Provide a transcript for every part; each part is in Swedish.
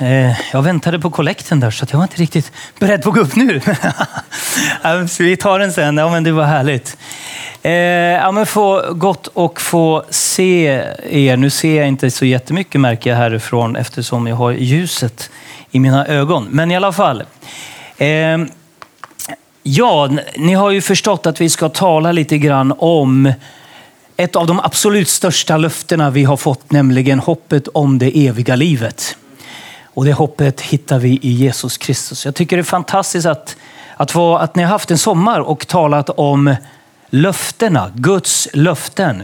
Eh, jag väntade på kollekten där så jag var inte riktigt beredd på att gå upp nu. Så Vi tar den sen. Ja, men det var härligt. Eh, ja, men få, gott och få se er. Nu ser jag inte så jättemycket märker jag härifrån eftersom jag har ljuset i mina ögon. Men i alla fall. Eh, ja, ni har ju förstått att vi ska tala lite grann om ett av de absolut största löftena vi har fått, nämligen hoppet om det eviga livet. Och det hoppet hittar vi i Jesus Kristus. Jag tycker det är fantastiskt att, att, få, att ni har haft en sommar och talat om löftena, Guds löften.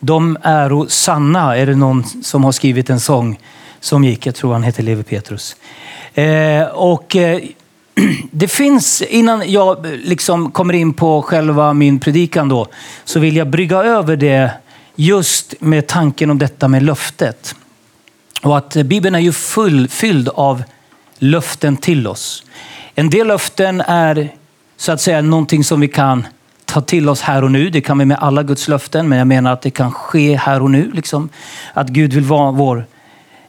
De är sanna, är det någon som har skrivit en sång som gick, jag tror han heter Levi Petrus. Eh, och eh, det finns, innan jag eh, liksom kommer in på själva min predikan då, så vill jag brygga över det just med tanken om detta med löftet. Och att Bibeln är ju full, fylld av löften till oss. En del löften är så att säga någonting som vi kan ta till oss här och nu. Det kan vi med alla Guds löften, men jag menar att det kan ske här och nu. Liksom. Att Gud vill vara vår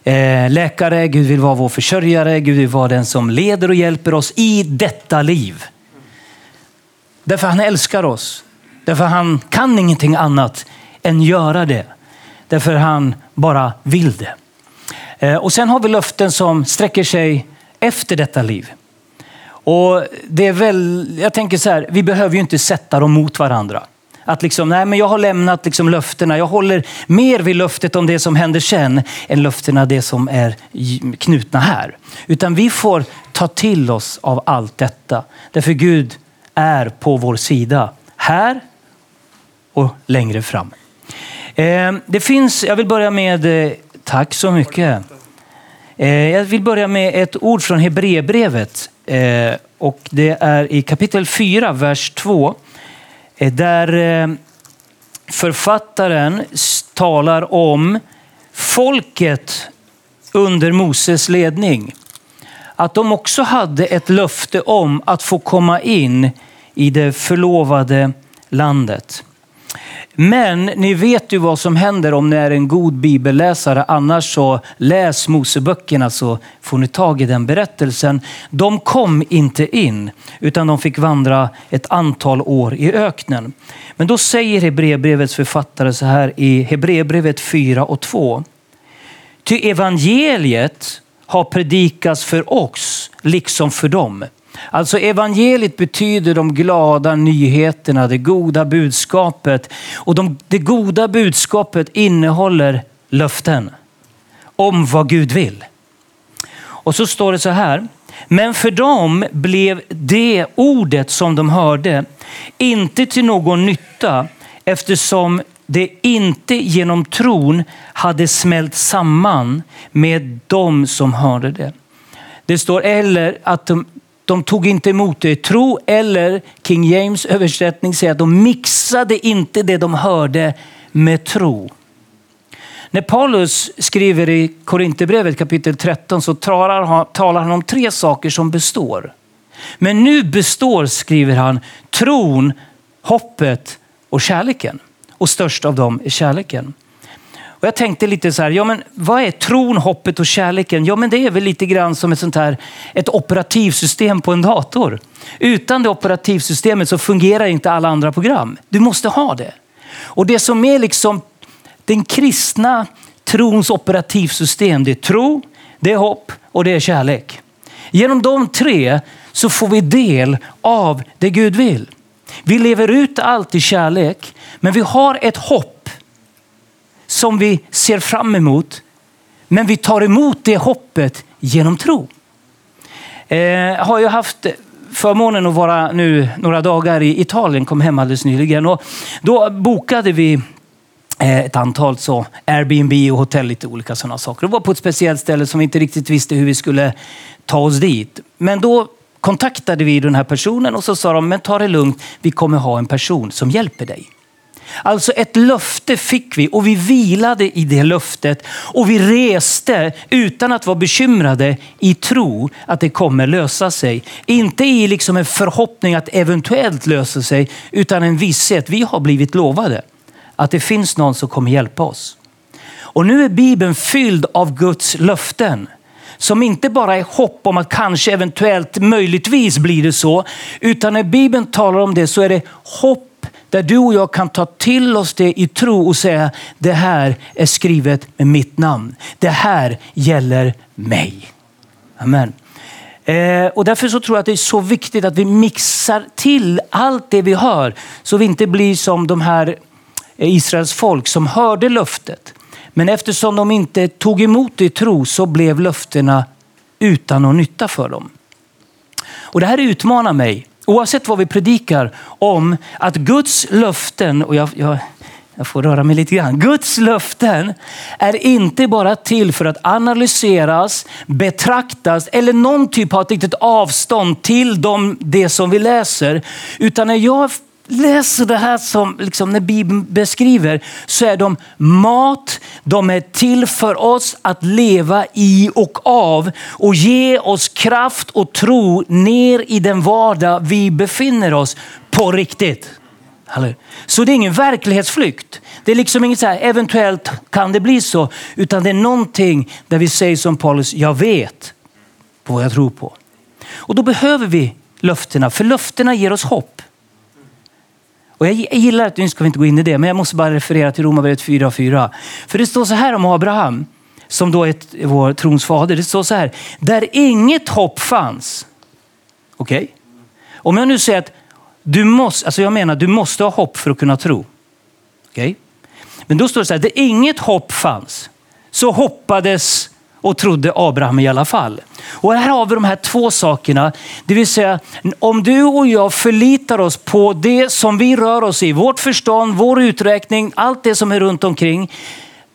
eh, läkare, Gud vill vara vår försörjare, Gud vill vara den som leder och hjälper oss i detta liv. Därför han älskar oss. Därför han kan ingenting annat än göra det. Därför han bara vill det. Eh, och sen har vi löften som sträcker sig efter detta liv. Och det är väl, jag tänker så här, vi behöver ju inte sätta dem mot varandra. Att liksom, nej men jag har lämnat liksom löftena. Jag håller mer vid löftet om det som händer sen än löftena det som är knutna här. Utan vi får ta till oss av allt detta. Därför Gud är på vår sida. Här och längre fram. Eh, det finns, jag vill börja med, eh, tack så mycket. Eh, jag vill börja med ett ord från Hebreerbrevet. Eh, och det är i kapitel 4, vers 2. Eh, där författaren talar om folket under Moses ledning. Att de också hade ett löfte om att få komma in i det förlovade landet. Men ni vet ju vad som händer om ni är en god bibelläsare. Annars så läs Moseböckerna så får ni tag i den berättelsen. De kom inte in utan de fick vandra ett antal år i öknen. Men då säger Hebreerbrevets författare så här i Hebreerbrevet 4 och 2. Ty evangeliet har predikats för oss liksom för dem. Alltså evangeliet betyder de glada nyheterna, det goda budskapet. Och de, det goda budskapet innehåller löften om vad Gud vill. Och så står det så här. Men för dem blev det ordet som de hörde inte till någon nytta eftersom det inte genom tron hade smält samman med dem som hörde det. Det står eller att de, de tog inte emot det i tro eller King James översättning säger att de mixade inte det de hörde med tro. När Paulus skriver i Korinthierbrevet kapitel 13 så talar han, talar han om tre saker som består. Men nu består, skriver han, tron, hoppet och kärleken. Och störst av dem är kärleken. Och jag tänkte lite så här, ja men vad är tron, hoppet och kärleken? Ja men det är väl lite grann som ett sånt här ett operativsystem på en dator. Utan det operativsystemet så fungerar inte alla andra program. Du måste ha det. Och det som är liksom den kristna trons operativsystem, det är tro, det är hopp och det är kärlek. Genom de tre så får vi del av det Gud vill. Vi lever ut allt i kärlek, men vi har ett hopp som vi ser fram emot. Men vi tar emot det hoppet genom tro. Eh, Jag har ju haft förmånen att vara nu några dagar i Italien, kom hem alldeles nyligen. Och då bokade vi eh, ett antal så Airbnb och hotell, lite olika sådana saker. Det var på ett speciellt ställe som vi inte riktigt visste hur vi skulle ta oss dit. Men då kontaktade vi den här personen och så sa de, men ta det lugnt, vi kommer ha en person som hjälper dig. Alltså ett löfte fick vi och vi vilade i det löftet och vi reste utan att vara bekymrade i tro att det kommer lösa sig. Inte i liksom en förhoppning att eventuellt lösa sig utan en visshet. Vi har blivit lovade att det finns någon som kommer hjälpa oss. Och nu är Bibeln fylld av Guds löften som inte bara är hopp om att kanske eventuellt möjligtvis blir det så. Utan när Bibeln talar om det så är det hopp där du och jag kan ta till oss det i tro och säga det här är skrivet med mitt namn. Det här gäller mig. Amen. Eh, och därför så tror jag att det är så viktigt att vi mixar till allt det vi hör. Så vi inte blir som de här eh, Israels folk som hörde löftet. Men eftersom de inte tog emot det i tro så blev löftena utan någon nytta för dem. Och det här utmanar mig oavsett vad vi predikar om att Guds löften, och jag, jag, jag får röra mig lite grann. Guds löften är inte bara till för att analyseras, betraktas eller någon typ av ett litet avstånd till dem, det som vi läser. Utan när jag läser det här som liksom när Bibeln beskriver så är de mat, de är till för oss att leva i och av och ge oss kraft och tro ner i den vardag vi befinner oss på riktigt. Så det är ingen verklighetsflykt. Det är liksom inget så här, eventuellt kan det bli så, utan det är någonting där vi säger som Paulus, jag vet på vad jag tror på. Och då behöver vi löftena, för löftena ger oss hopp. Och jag gillar att, nu ska vi inte gå in i det, men jag måste bara referera till Romarbrevet 4.4. För det står så här om Abraham, som då är vår trons fader. Det står så här, där inget hopp fanns. Okej? Okay? Om jag nu säger att du måste, alltså jag menar du måste ha hopp för att kunna tro. Okej? Okay? Men då står det så här, där inget hopp fanns så hoppades och trodde Abraham i alla fall. Och här har vi de här två sakerna. Det vill säga, om du och jag förlitar oss på det som vi rör oss i, vårt förstånd, vår uträkning, allt det som är runt omkring.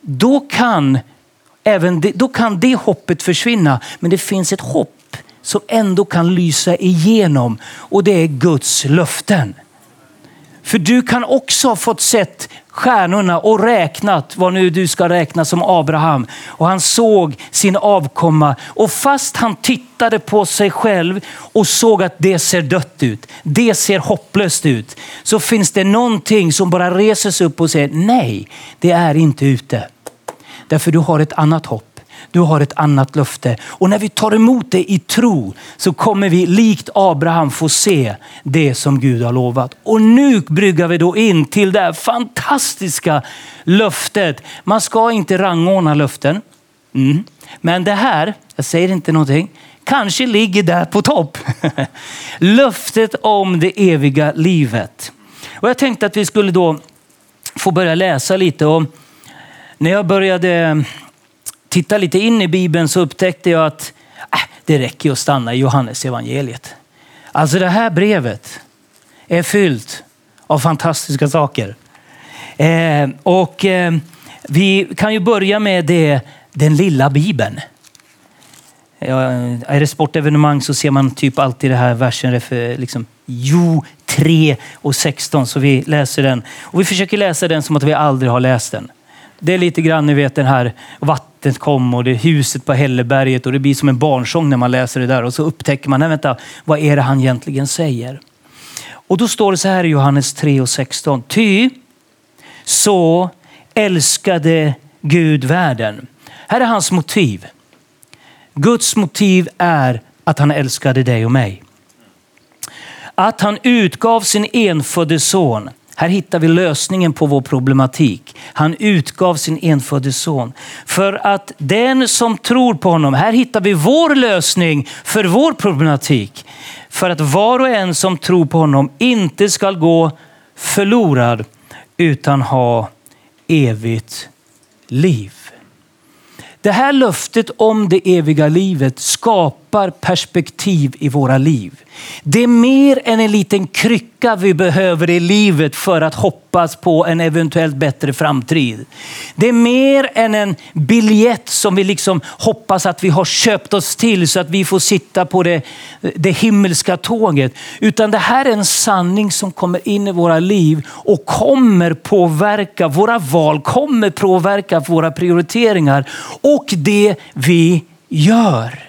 Då kan, även det, då kan det hoppet försvinna. Men det finns ett hopp som ändå kan lysa igenom och det är Guds löften. För du kan också ha fått sett stjärnorna och räknat vad nu du ska räkna som Abraham. Och han såg sin avkomma och fast han tittade på sig själv och såg att det ser dött ut, det ser hopplöst ut, så finns det någonting som bara reser sig upp och säger nej, det är inte ute. Därför du har ett annat hopp. Du har ett annat löfte. Och när vi tar emot det i tro så kommer vi likt Abraham få se det som Gud har lovat. Och nu bryggar vi då in till det här fantastiska löftet. Man ska inte rangordna löften. Mm. Men det här, jag säger inte någonting, kanske ligger där på topp. Löftet om det eviga livet. Och jag tänkte att vi skulle då få börja läsa lite. Och när jag började tittade lite in i Bibeln så upptäckte jag att äh, det räcker att stanna i Johannes evangeliet. Alltså det här brevet är fyllt av fantastiska saker. Eh, och eh, vi kan ju börja med det, den lilla bibeln. Ja, är det sportevenemang så ser man typ alltid det här versen för liksom, Jo 3 och 16 så vi läser den. Och vi försöker läsa den som att vi aldrig har läst den. Det är lite grann, ni vet den här vattnet kom och det är huset på Hälleberget och det blir som en barnsång när man läser det där och så upptäcker man, nej vänta, vad är det han egentligen säger? Och då står det så här i Johannes 3 och 16. Ty så älskade Gud världen. Här är hans motiv. Guds motiv är att han älskade dig och mig. Att han utgav sin enfödde son här hittar vi lösningen på vår problematik. Han utgav sin enfödde son. För att den som tror på honom, här hittar vi vår lösning för vår problematik. För att var och en som tror på honom inte ska gå förlorad utan ha evigt liv. Det här löftet om det eviga livet skapar skapar perspektiv i våra liv. Det är mer än en liten krycka vi behöver i livet för att hoppas på en eventuellt bättre framtid. Det är mer än en biljett som vi liksom hoppas att vi har köpt oss till så att vi får sitta på det, det himmelska tåget. Utan det här är en sanning som kommer in i våra liv och kommer påverka våra val, kommer påverka våra prioriteringar och det vi gör.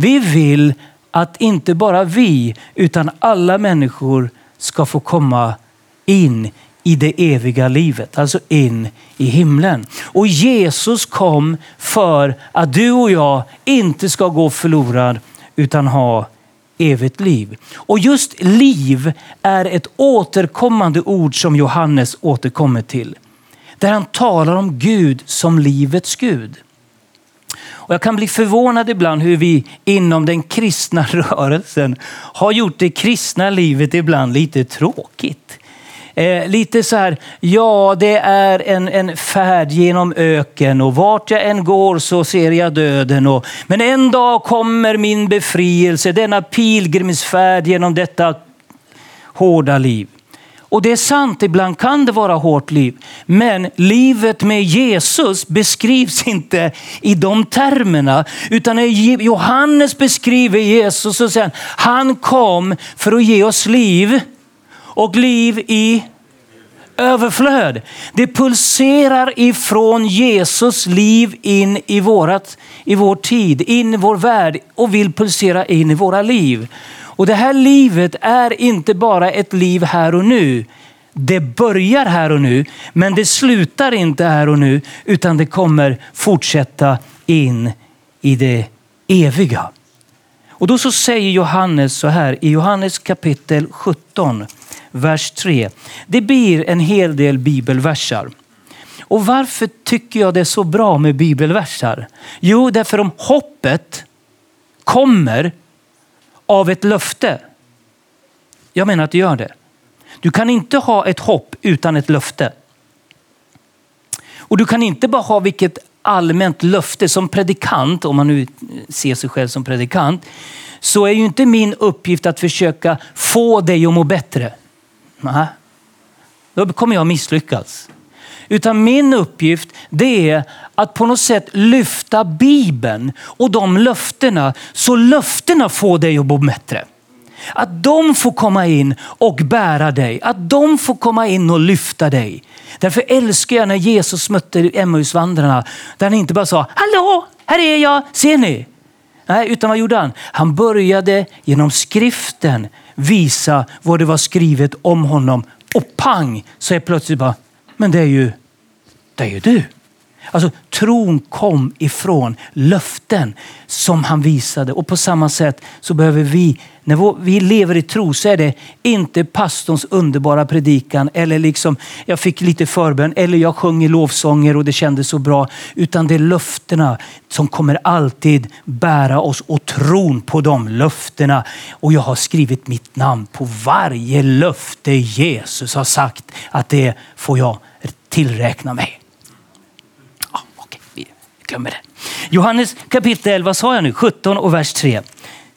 Vi vill att inte bara vi utan alla människor ska få komma in i det eviga livet, alltså in i himlen. Och Jesus kom för att du och jag inte ska gå förlorad utan ha evigt liv. Och just liv är ett återkommande ord som Johannes återkommer till. Där han talar om Gud som livets Gud. Och jag kan bli förvånad ibland hur vi inom den kristna rörelsen har gjort det kristna livet ibland lite tråkigt. Eh, lite så här, ja det är en, en färd genom öken och vart jag än går så ser jag döden. Och, men en dag kommer min befrielse, denna pilgrimsfärd genom detta hårda liv. Och det är sant, ibland kan det vara hårt liv. Men livet med Jesus beskrivs inte i de termerna. Utan när Johannes beskriver Jesus så säger han, han kom för att ge oss liv och liv i överflöd. Det pulserar ifrån Jesus liv in i, vårat, i vår tid, in i vår värld och vill pulsera in i våra liv. Och det här livet är inte bara ett liv här och nu. Det börjar här och nu, men det slutar inte här och nu, utan det kommer fortsätta in i det eviga. Och då så säger Johannes så här i Johannes kapitel 17, vers 3. Det blir en hel del bibelversar. Och varför tycker jag det är så bra med bibelversar? Jo, därför om hoppet kommer av ett löfte. Jag menar att det gör det. Du kan inte ha ett hopp utan ett löfte. Och du kan inte bara ha vilket allmänt löfte som predikant, om man nu ser sig själv som predikant, så är ju inte min uppgift att försöka få dig att må bättre. Nej, då kommer jag misslyckas. Utan min uppgift det är att på något sätt lyfta Bibeln och de löftena så löftena får dig att må bättre. Att de får komma in och bära dig. Att de får komma in och lyfta dig. Därför älskar jag när Jesus mötte Emmausvandrarna. Där han inte bara sa, hallå, här är jag, ser ni? Nej, utan vad gjorde han? Han började genom skriften visa vad det var skrivet om honom. Och pang så är plötsligt bara, men det är ju, det är ju du. Alltså tron kom ifrån löften som han visade. Och på samma sätt så behöver vi, när vi lever i tro så är det inte pastorns underbara predikan eller liksom jag fick lite förbön eller jag sjunger lovsånger och det kändes så bra. Utan det är löftena som kommer alltid bära oss och tron på de löftena. Och jag har skrivit mitt namn på varje löfte Jesus har sagt att det får jag tillräkna mig Okej, vi glömmer det. Johannes kapitel 11, sa jag nu? 17 och vers 3.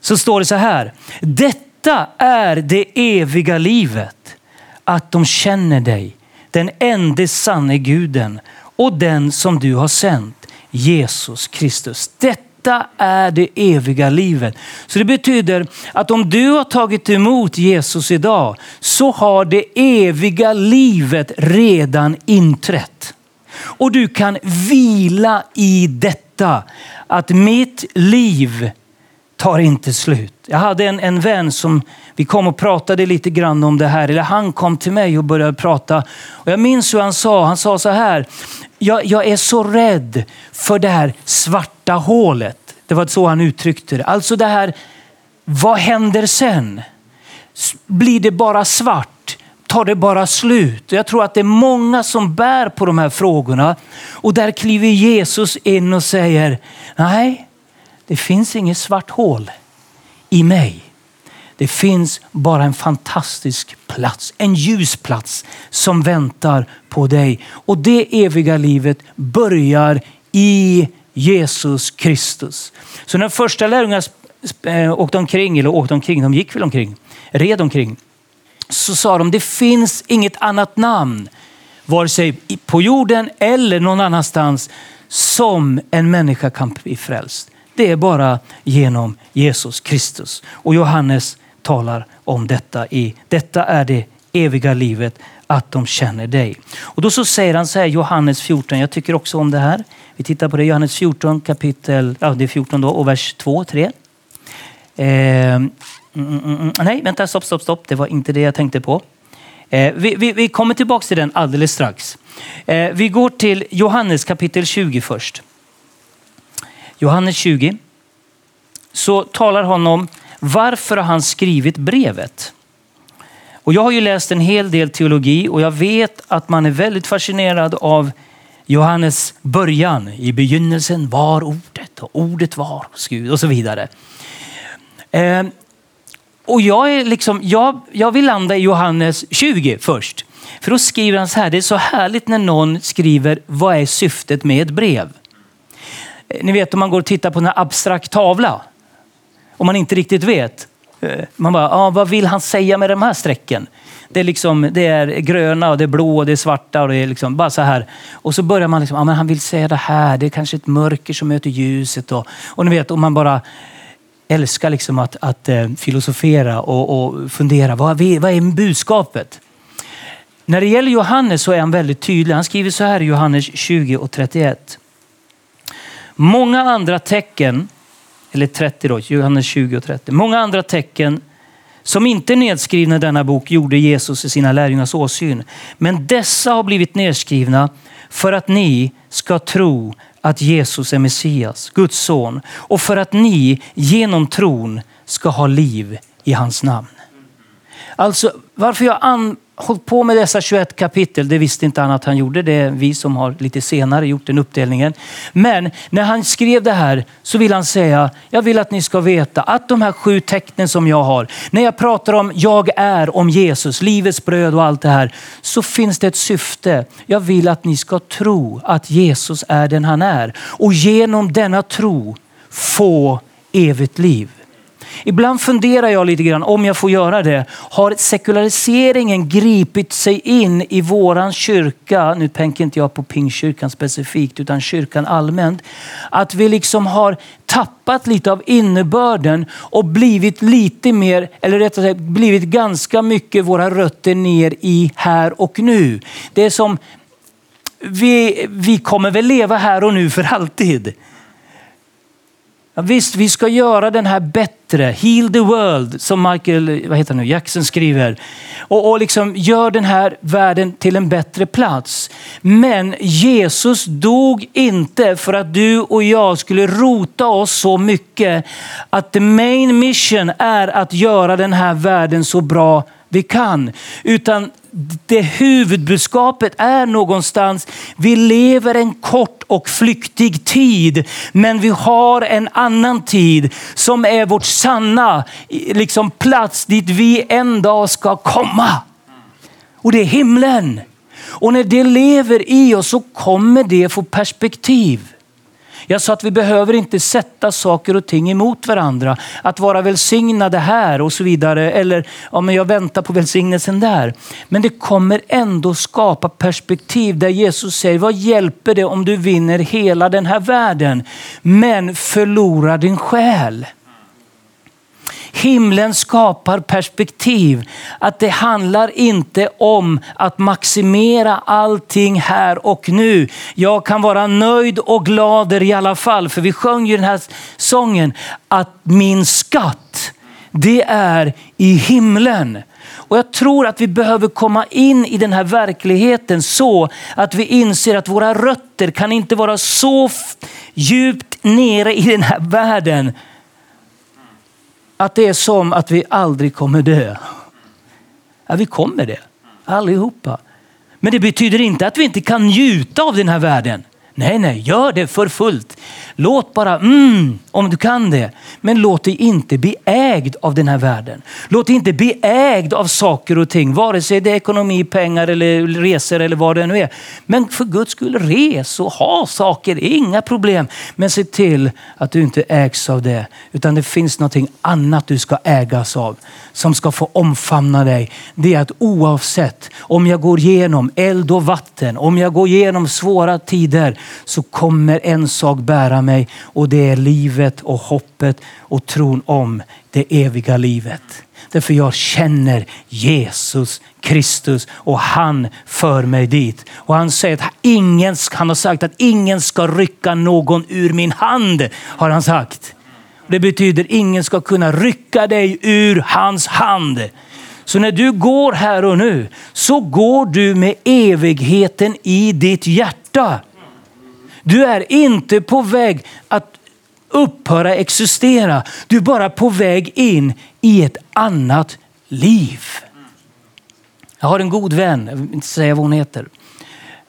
Så står det så här. Detta är det eviga livet. Att de känner dig, den enda sanne guden och den som du har sänt, Jesus Kristus. Detta är det eviga livet. Så det betyder att om du har tagit emot Jesus idag så har det eviga livet redan inträtt. Och du kan vila i detta. Att mitt liv tar inte slut. Jag hade en, en vän som vi kom och pratade lite grann om det här. Eller han kom till mig och började prata. Och jag minns hur han sa. Han sa så här. Jag, jag är så rädd för det här svarta hålet. Det var så han uttryckte det. Alltså det här, vad händer sen? Blir det bara svart? tar det bara slut? Jag tror att det är många som bär på de här frågorna. Och där kliver Jesus in och säger, nej, det finns inget svart hål i mig. Det finns bara en fantastisk plats, en ljus plats som väntar på dig. Och det eviga livet börjar i Jesus Kristus. Så när första lärjungarna eh, åkte omkring, eller åkte omkring, de gick väl omkring, red omkring. Så sa de, det finns inget annat namn, vare sig på jorden eller någon annanstans, som en människa kan bli frälst. Det är bara genom Jesus Kristus. Och Johannes talar om detta i Detta är det eviga livet, att de känner dig. Och då så säger han så här, Johannes 14, jag tycker också om det här. Vi tittar på det, Johannes 14 kapitel, ja det är 14 då, och vers 2, 3. Eh, mm mm, mm, mm, nej, vänta, stopp, stopp, stopp. Det var inte det jag tänkte på. Eh, vi, vi, vi, kommer tillbaka till den alldeles strax. Eh, vi går till Johannes kapitel 20 först. Johannes 20. Så talar han om varför har han skrivit brevet? Och jag har ju läst en hel del teologi och jag vet att man är väldigt fascinerad av Johannes början. I begynnelsen var ordet och ordet var hos Gud och så vidare. Eh, och jag, är liksom, jag, jag vill landa i Johannes 20 först. För då skriver han så här, det är så härligt när någon skriver vad är syftet med ett brev? Eh, ni vet om man går och tittar på en abstrakt tavla och man inte riktigt vet. Eh, man bara, ah, vad vill han säga med de här strecken? Det är, liksom, det är gröna, och det är blå och det är svarta. Och det är liksom bara så här. Och så börjar man, liksom, ah, men han vill säga det här. Det är kanske ett mörker som möter ljuset. Och, och ni vet, om man bara älskar liksom att, att eh, filosofera och, och fundera. Vad, vad är budskapet? När det gäller Johannes så är han väldigt tydlig. Han skriver så här i Johannes 20 och 31. Många andra tecken eller 30 då, Johannes 20 och 30. Många andra tecken som inte är nedskrivna i denna bok gjorde Jesus i sina lärjungars åsyn. Men dessa har blivit nedskrivna för att ni ska tro att Jesus är Messias, Guds son och för att ni genom tron ska ha liv i hans namn. Alltså varför jag hållit på med dessa 21 kapitel, det visste inte han att han gjorde. Det är vi som har lite senare gjort den uppdelningen. Men när han skrev det här så vill han säga, jag vill att ni ska veta att de här sju tecknen som jag har, när jag pratar om jag är, om Jesus, livets bröd och allt det här, så finns det ett syfte. Jag vill att ni ska tro att Jesus är den han är och genom denna tro få evigt liv. Ibland funderar jag lite grann, om jag får göra det, har sekulariseringen gripit sig in i våran kyrka? Nu tänker inte jag på pingkyrkan specifikt utan kyrkan allmänt. Att vi liksom har tappat lite av innebörden och blivit lite mer, eller rättare sagt blivit ganska mycket våra rötter ner i här och nu. Det är som vi, vi kommer väl leva här och nu för alltid. Ja, visst, vi ska göra den här bättre. Heal the world, som Michael vad heter nu, Jackson skriver. Och, och liksom gör den här världen till en bättre plats. Men Jesus dog inte för att du och jag skulle rota oss så mycket att the main mission är att göra den här världen så bra vi kan. Utan det huvudbudskapet är någonstans, vi lever en kort och flyktig tid, men vi har en annan tid som är vårt sanna liksom, plats dit vi en dag ska komma. Och det är himlen. Och när det lever i oss så kommer det få perspektiv. Jag sa att vi behöver inte sätta saker och ting emot varandra. Att vara välsignade här och så vidare. Eller ja, men jag väntar på välsignelsen där. Men det kommer ändå skapa perspektiv där Jesus säger, vad hjälper det om du vinner hela den här världen men förlorar din själ? Himlen skapar perspektiv. Att det handlar inte om att maximera allting här och nu. Jag kan vara nöjd och glad i alla fall. För vi sjöng ju den här sången att min skatt, det är i himlen. Och jag tror att vi behöver komma in i den här verkligheten så att vi inser att våra rötter kan inte vara så djupt nere i den här världen att det är som att vi aldrig kommer dö. Ja, vi kommer det, allihopa. Men det betyder inte att vi inte kan njuta av den här världen. Nej, nej, gör det för fullt. Låt bara, mm, om du kan det. Men låt dig inte bli ägd av den här världen. Låt dig inte bli ägd av saker och ting, vare sig det är ekonomi, pengar eller resor eller vad det nu är. Men för Guds skull, res och ha saker, inga problem. Men se till att du inte ägs av det, utan det finns någonting annat du ska ägas av som ska få omfamna dig. Det är att oavsett om jag går igenom eld och vatten, om jag går igenom svåra tider så kommer en sak bära mig och det är livet och hoppet och tron om det eviga livet. Därför jag känner Jesus Kristus och han för mig dit. Och han säger att ingen, han har sagt att ingen ska rycka någon ur min hand. Har han sagt. Det betyder ingen ska kunna rycka dig ur hans hand. Så när du går här och nu så går du med evigheten i ditt hjärta. Du är inte på väg att upphöra existera. Du är bara på väg in i ett annat liv. Jag har en god vän, jag vill inte säga vad hon heter,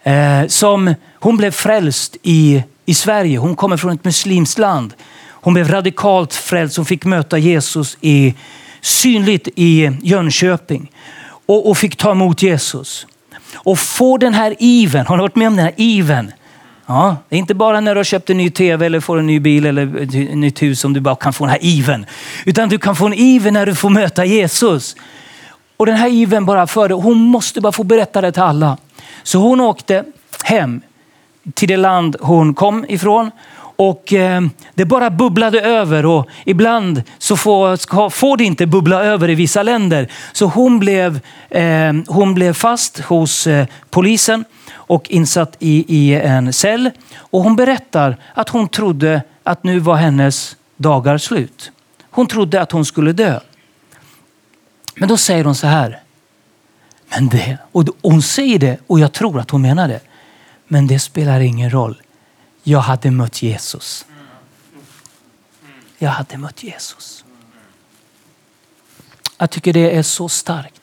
eh, som hon blev frälst i, i Sverige. Hon kommer från ett muslimskt land. Hon blev radikalt frälst. Hon fick möta Jesus i, synligt i Jönköping och, och fick ta emot Jesus. Och få den här iven, har ni varit med om den här iven? Ja, det är inte bara när du har köpt en ny tv eller får en ny bil eller ett nytt hus som du bara kan få den här iven. Utan du kan få en iven när du får möta Jesus. Och den här iven bara förde. Hon måste bara få berätta det till alla. Så hon åkte hem till det land hon kom ifrån och eh, det bara bubblade över och ibland så får, får det inte bubbla över i vissa länder. Så hon blev, eh, hon blev fast hos eh, polisen och insatt i, i en cell. Och hon berättar att hon trodde att nu var hennes dagar slut. Hon trodde att hon skulle dö. Men då säger hon så här. Men det, och hon säger det och jag tror att hon menar det. Men det spelar ingen roll jag hade mött Jesus. Jag hade mött Jesus. Jag tycker det är så starkt.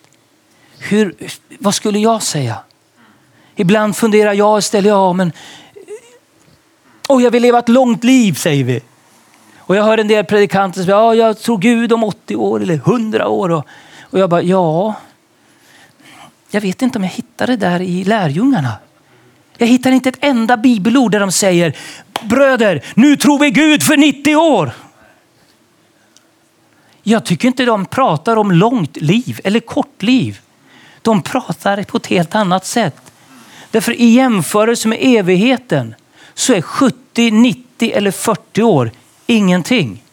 Hur, vad skulle jag säga? Ibland funderar jag istället, ja men och jag vill leva ett långt liv säger vi. Och jag hör en del predikanter säga, ja jag tror Gud om 80 år eller 100 år. Och, och jag bara, ja, jag vet inte om jag hittar det där i lärjungarna. Jag hittar inte ett enda bibelord där de säger bröder, nu tror vi Gud för 90 år. Jag tycker inte de pratar om långt liv eller kort liv. De pratar på ett helt annat sätt. Därför i jämförelse med evigheten så är 70, 90 eller 40 år ingenting.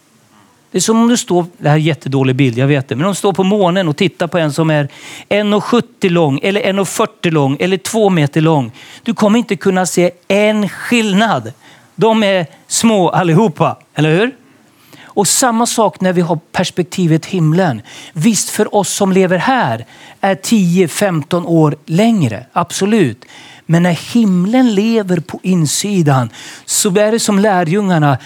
Det är som om du står, det här är en jättedålig bild, jag vet det, men om du står på månen och tittar på en som är 1,70 lång eller 1,40 lång eller 2 meter lång. Du kommer inte kunna se en skillnad. De är små allihopa, eller hur? Och samma sak när vi har perspektivet himlen. Visst för oss som lever här är 10-15 år längre, absolut. Men när himlen lever på insidan så är det som lärjungarna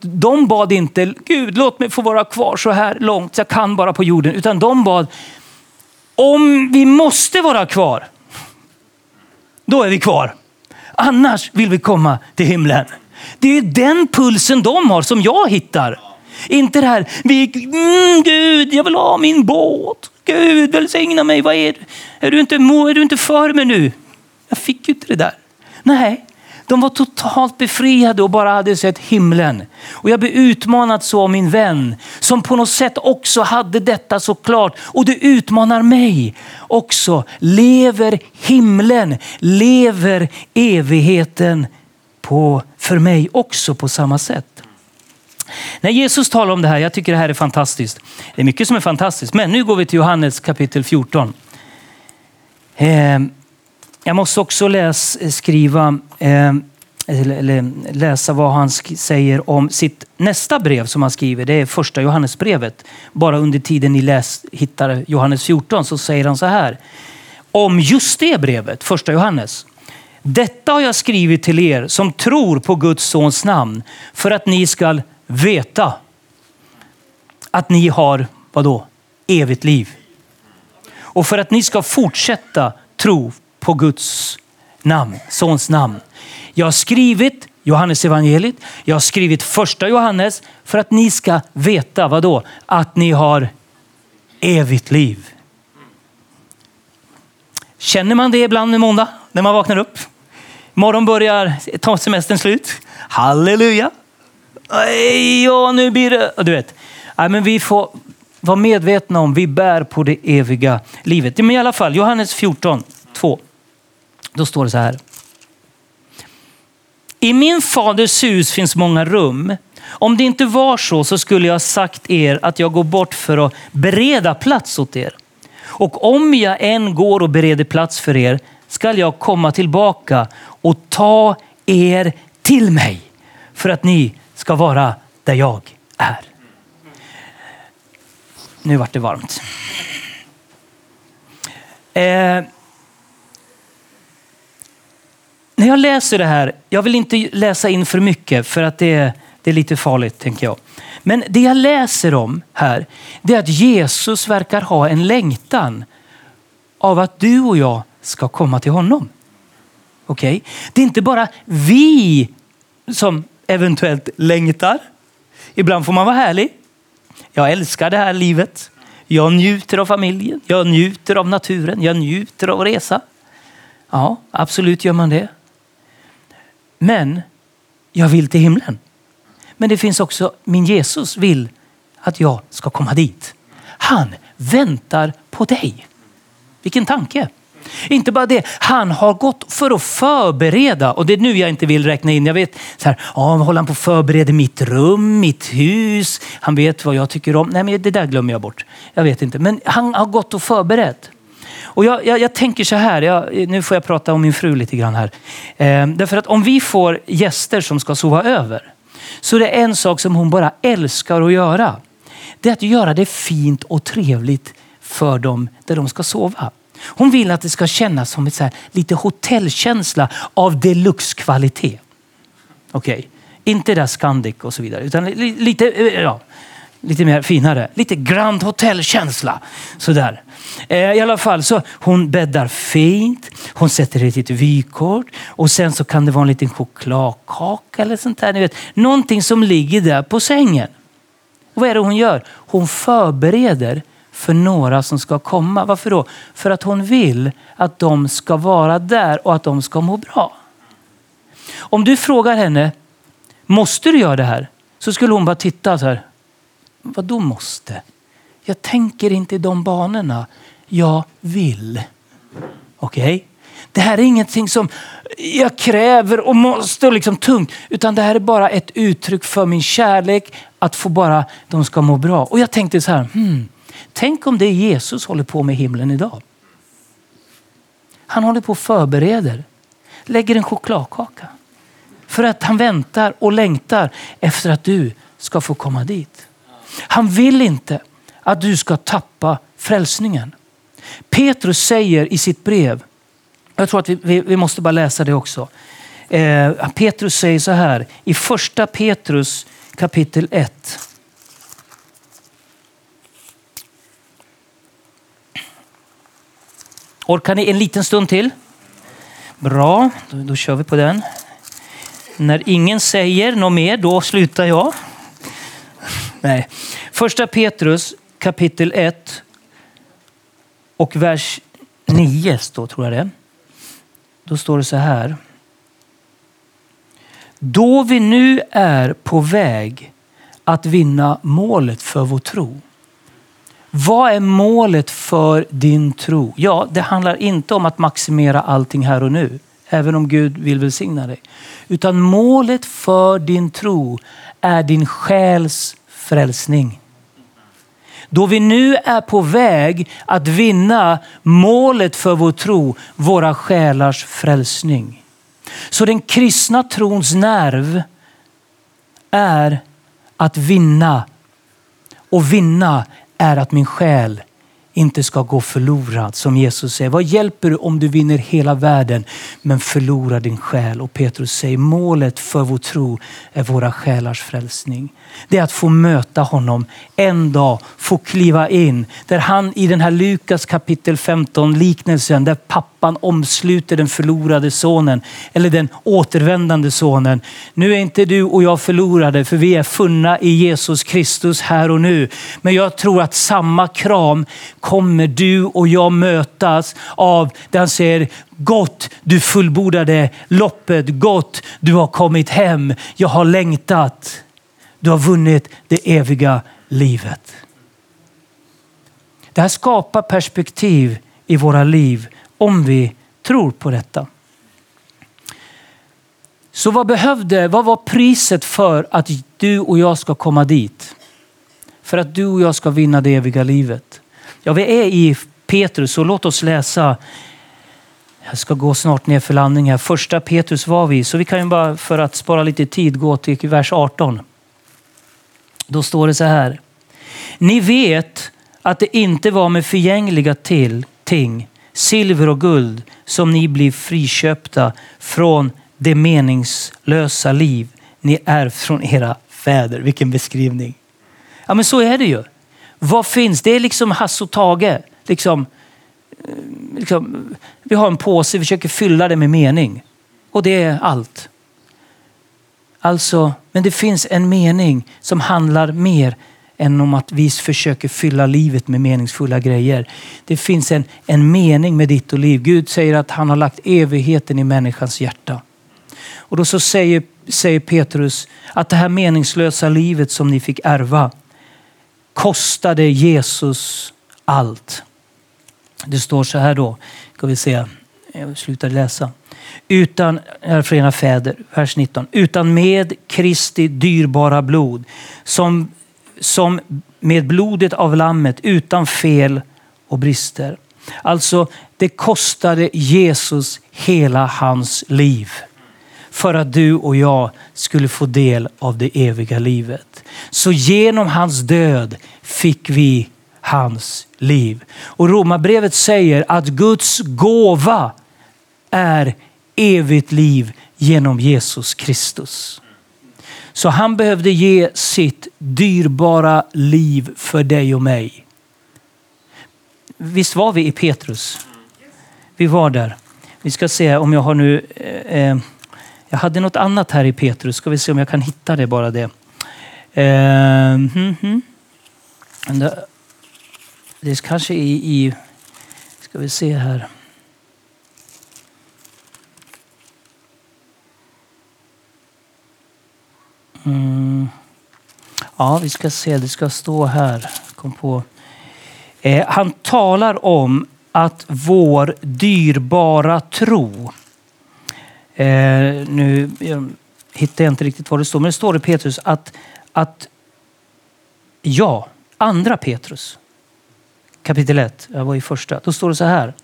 de bad inte Gud låt mig få vara kvar så här långt jag kan bara på jorden. Utan de bad om vi måste vara kvar, då är vi kvar. Annars vill vi komma till himlen. Det är den pulsen de har som jag hittar. Inte det här, vi, mm, Gud jag vill ha min båt. Gud välsigna mig. Vad är, är, du inte, är du inte för mig nu? Jag fick ju inte det där. Nej, de var totalt befriade och bara hade sett himlen. Och jag blev utmanad så av min vän som på något sätt också hade detta så klart. Och det utmanar mig också. Lever himlen, lever evigheten på, för mig också på samma sätt. När Jesus talar om det här, jag tycker det här är fantastiskt. Det är mycket som är fantastiskt, men nu går vi till Johannes kapitel 14. Ehm, jag måste också läsa, skriva, eh, eller läsa vad han säger om sitt nästa brev som han skriver. Det är första Johannesbrevet. Bara under tiden ni läs, hittar Johannes 14 så säger han så här. Om just det brevet, första Johannes. Detta har jag skrivit till er som tror på Guds sons namn för att ni ska veta att ni har, vadå, evigt liv. Och för att ni ska fortsätta tro på Guds namn, sons namn. Jag har skrivit Johannes evangeliet. Jag har skrivit första Johannes för att ni ska veta vad då? Att ni har evigt liv. Känner man det ibland en måndag när man vaknar upp? Morgon börjar ta semestern slut. Halleluja! Ja, nu blir det... Du vet. Nej, men vi får vara medvetna om vi bär på det eviga livet. Men i alla fall, Johannes 14, 2. Då står det så här. I min faders hus finns många rum. Om det inte var så så skulle jag sagt er att jag går bort för att bereda plats åt er. Och om jag än går och bereder plats för er skall jag komma tillbaka och ta er till mig för att ni ska vara där jag är. Nu vart det varmt. Eh, när jag läser det här, jag vill inte läsa in för mycket för att det är, det är lite farligt tänker jag. Men det jag läser om här, det är att Jesus verkar ha en längtan av att du och jag ska komma till honom. Okej? Okay? Det är inte bara vi som eventuellt längtar. Ibland får man vara härlig. Jag älskar det här livet. Jag njuter av familjen. Jag njuter av naturen. Jag njuter av att resa. Ja, absolut gör man det. Men jag vill till himlen. Men det finns också, min Jesus vill att jag ska komma dit. Han väntar på dig. Vilken tanke! Inte bara det, han har gått för att förbereda. Och det är nu jag inte vill räkna in. Jag vet, så här, ja, håller han på att förbereda mitt rum, mitt hus? Han vet vad jag tycker om. Nej, men det där glömmer jag bort. Jag vet inte. Men han har gått och förberett. Och jag, jag, jag tänker så här, jag, nu får jag prata om min fru lite grann här. Ehm, därför att om vi får gäster som ska sova över så det är en sak som hon bara älskar att göra. Det är att göra det fint och trevligt för dem där de ska sova. Hon vill att det ska kännas som ett så här, lite hotellkänsla av deluxe-kvalitet. Okej, okay. inte där Scandic och så vidare, utan lite, eh, ja, lite mer finare. Lite Grand Hotel-känsla. Sådär. Eh, I alla fall, så hon bäddar fint. Hon sätter ett litet vykort och sen så kan det vara en liten chokladkaka eller sånt där. Ni vet, någonting som ligger där på sängen. Och vad är det hon gör? Hon förbereder för några som ska komma. Varför då? För att hon vill att de ska vara där och att de ska må bra. Om du frågar henne, måste du göra det här? Så skulle hon bara titta så här. Vad då måste? Jag tänker inte i de banorna. Jag vill. Okej? Okay? Det här är ingenting som jag kräver och måste och liksom tungt. Utan det här är bara ett uttryck för min kärlek. Att få bara, de ska må bra. Och jag tänkte så här, hmm, tänk om det Jesus håller på med i himlen idag. Han håller på och förbereder. Lägger en chokladkaka. För att han väntar och längtar efter att du ska få komma dit. Han vill inte att du ska tappa frälsningen. Petrus säger i sitt brev, jag tror att vi, vi, vi måste bara läsa det också. Eh, Petrus säger så här i första Petrus kapitel 1. Orkar ni en liten stund till? Bra, då, då kör vi på den. När ingen säger något mer, då slutar jag. Nej. Första Petrus kapitel 1 och vers 9 står, tror jag det Då står det så här. Då vi nu är på väg att vinna målet för vår tro. Vad är målet för din tro? Ja, det handlar inte om att maximera allting här och nu, även om Gud vill välsigna dig. Utan målet för din tro är din själs frälsning. Då vi nu är på väg att vinna målet för vår tro, våra själars frälsning. Så den kristna trons nerv är att vinna. Och vinna är att min själ inte ska gå förlorad. Som Jesus säger, vad hjälper det om du vinner hela världen men förlorar din själ? Och Petrus säger, målet för vår tro är våra själars frälsning. Det är att få möta honom en dag, få kliva in. Där han i den här Lukas kapitel 15 liknelsen, där pappan omsluter den förlorade sonen eller den återvändande sonen. Nu är inte du och jag förlorade för vi är funna i Jesus Kristus här och nu. Men jag tror att samma kram kommer du och jag mötas av där han säger Gott, du fullbordade loppet. Gott, du har kommit hem. Jag har längtat. Du har vunnit det eviga livet. Det här skapar perspektiv i våra liv om vi tror på detta. Så vad behövde, vad var priset för att du och jag ska komma dit? För att du och jag ska vinna det eviga livet. Ja, vi är i Petrus så låt oss läsa. Jag ska gå snart ner för landning här. Första Petrus var vi, så vi kan ju bara för att spara lite tid gå till vers 18. Då står det så här. Ni vet att det inte var med förgängliga till, ting, silver och guld, som ni blir friköpta från det meningslösa liv ni är från era fäder. Vilken beskrivning. Ja men så är det ju. Vad finns? Det är liksom Hasse och Tage. Liksom, eh, liksom, vi har en påse, vi försöker fylla det med mening. Och det är allt. Alltså, men det finns en mening som handlar mer än om att vi försöker fylla livet med meningsfulla grejer. Det finns en, en mening med ditt och liv. Gud säger att han har lagt evigheten i människans hjärta. Och då så säger, säger Petrus att det här meningslösa livet som ni fick ärva kostade Jesus allt. Det står så här då, ska vi se, jag slutar läsa. Utan, för fäder, vers 19. Utan med Kristi dyrbara blod, som, som med blodet av lammet utan fel och brister. Alltså, det kostade Jesus hela hans liv för att du och jag skulle få del av det eviga livet. Så genom hans död fick vi hans liv. Och Romarbrevet säger att Guds gåva är evigt liv genom Jesus Kristus. Så han behövde ge sitt dyrbara liv för dig och mig. Visst var vi i Petrus? Vi var där. Vi ska se om jag har nu... Eh, eh jag hade något annat här i Petrus. Ska vi se om jag kan hitta det bara det. Eh, mm, det är kanske i, i... Ska vi se här. Mm. Ja, vi ska se. Det ska stå här. Kom på. Eh, han talar om att vår dyrbara tro Eh, nu jag hittar jag inte riktigt vad det står, men det står i Petrus att, att ja, andra Petrus kapitel 1, jag var i första, då står det så här.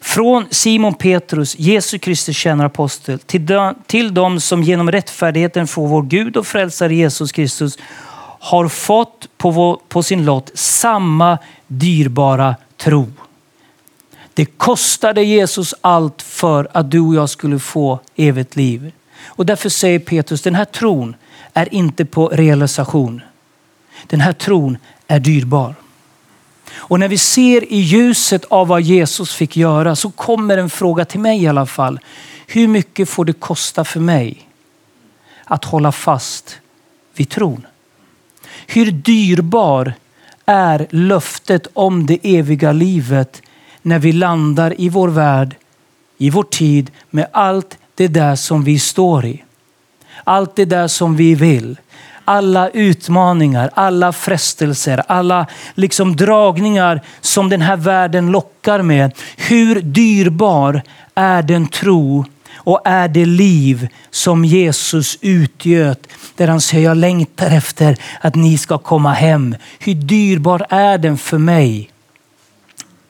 Från Simon Petrus, Jesu Kristi tjänarapostel, till, de, till dem som genom rättfärdigheten får vår Gud och frälsare Jesus Kristus har fått på, vår, på sin lott samma dyrbara tro. Det kostade Jesus allt för att du och jag skulle få evigt liv. Och därför säger Petrus, den här tron är inte på realisation. Den här tron är dyrbar. Och när vi ser i ljuset av vad Jesus fick göra så kommer en fråga till mig i alla fall. Hur mycket får det kosta för mig att hålla fast vid tron? Hur dyrbar är löftet om det eviga livet när vi landar i vår värld, i vår tid med allt det där som vi står i. Allt det där som vi vill. Alla utmaningar, alla frestelser, alla liksom dragningar som den här världen lockar med. Hur dyrbar är den tro och är det liv som Jesus utgöt där han säger jag längtar efter att ni ska komma hem. Hur dyrbar är den för mig?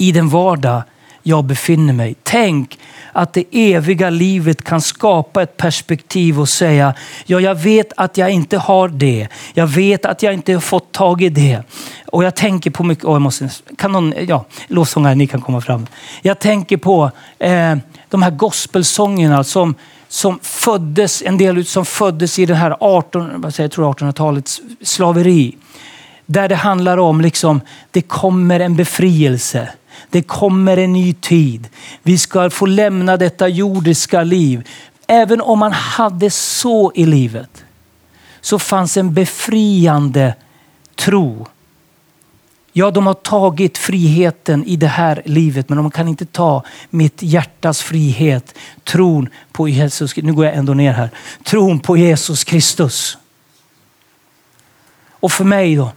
I den vardag jag befinner mig. Tänk att det eviga livet kan skapa ett perspektiv och säga, ja jag vet att jag inte har det. Jag vet att jag inte har fått tag i det. Och jag tänker på mycket, oh, jag måste, kan någon, ja, lovsångare, ni kan komma fram. Jag tänker på eh, de här gospelsångerna som, som föddes, en del som föddes i det här 18, 1800-talets slaveri. Där det handlar om liksom, det kommer en befrielse. Det kommer en ny tid. Vi ska få lämna detta jordiska liv. Även om man hade så i livet så fanns en befriande tro. Ja, de har tagit friheten i det här livet, men de kan inte ta mitt hjärtas frihet. Tron på Jesus. Nu går jag ändå ner här. Tron på Jesus Kristus. Och för mig då,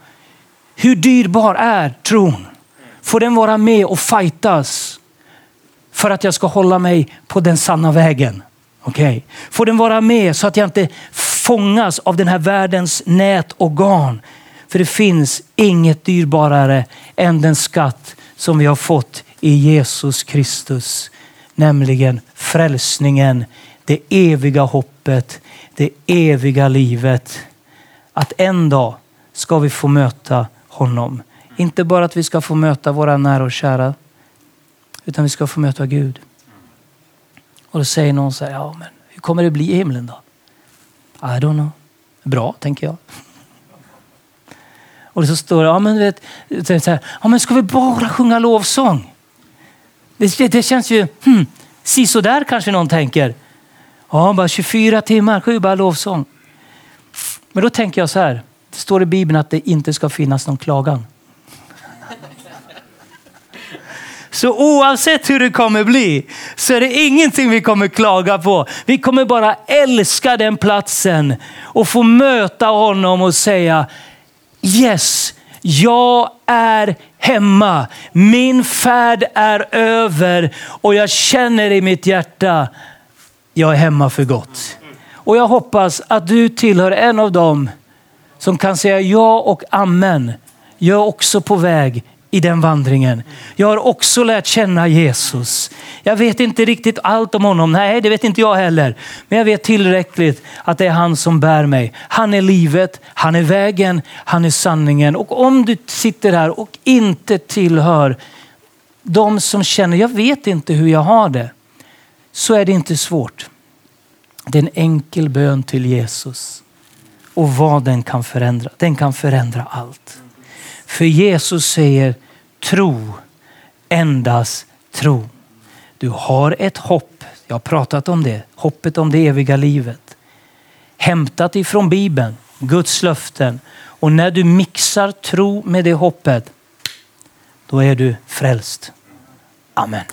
hur dyrbar är tron? Får den vara med och fightas för att jag ska hålla mig på den sanna vägen? Okay. Får den vara med så att jag inte fångas av den här världens nät och garn? För det finns inget dyrbarare än den skatt som vi har fått i Jesus Kristus. Nämligen frälsningen, det eviga hoppet, det eviga livet. Att en dag ska vi få möta honom. Inte bara att vi ska få möta våra nära och kära, utan vi ska få möta Gud. Och då säger någon så här, ja men hur kommer det bli i himlen då? I don't know. Bra, tänker jag. Och så står det, ja men, vet, så här, ja, men ska vi bara sjunga lovsång? Det, det, det känns ju, hmm, där kanske någon tänker. Ja, bara 24 timmar, sju bara lovsång. Men då tänker jag så här, det står i Bibeln att det inte ska finnas någon klagan. Så oavsett hur det kommer bli så är det ingenting vi kommer klaga på. Vi kommer bara älska den platsen och få möta honom och säga Yes, jag är hemma. Min färd är över och jag känner i mitt hjärta, jag är hemma för gott. Och jag hoppas att du tillhör en av dem som kan säga ja och amen. Jag är också på väg i den vandringen. Jag har också lärt känna Jesus. Jag vet inte riktigt allt om honom. Nej, det vet inte jag heller. Men jag vet tillräckligt att det är han som bär mig. Han är livet, han är vägen, han är sanningen. Och om du sitter här och inte tillhör de som känner, jag vet inte hur jag har det. Så är det inte svårt. Det är en enkel bön till Jesus. Och vad den kan förändra. Den kan förändra allt. För Jesus säger tro, endast tro. Du har ett hopp. Jag har pratat om det. Hoppet om det eviga livet. Hämtat ifrån Bibeln, Guds löften. Och när du mixar tro med det hoppet, då är du frälst. Amen.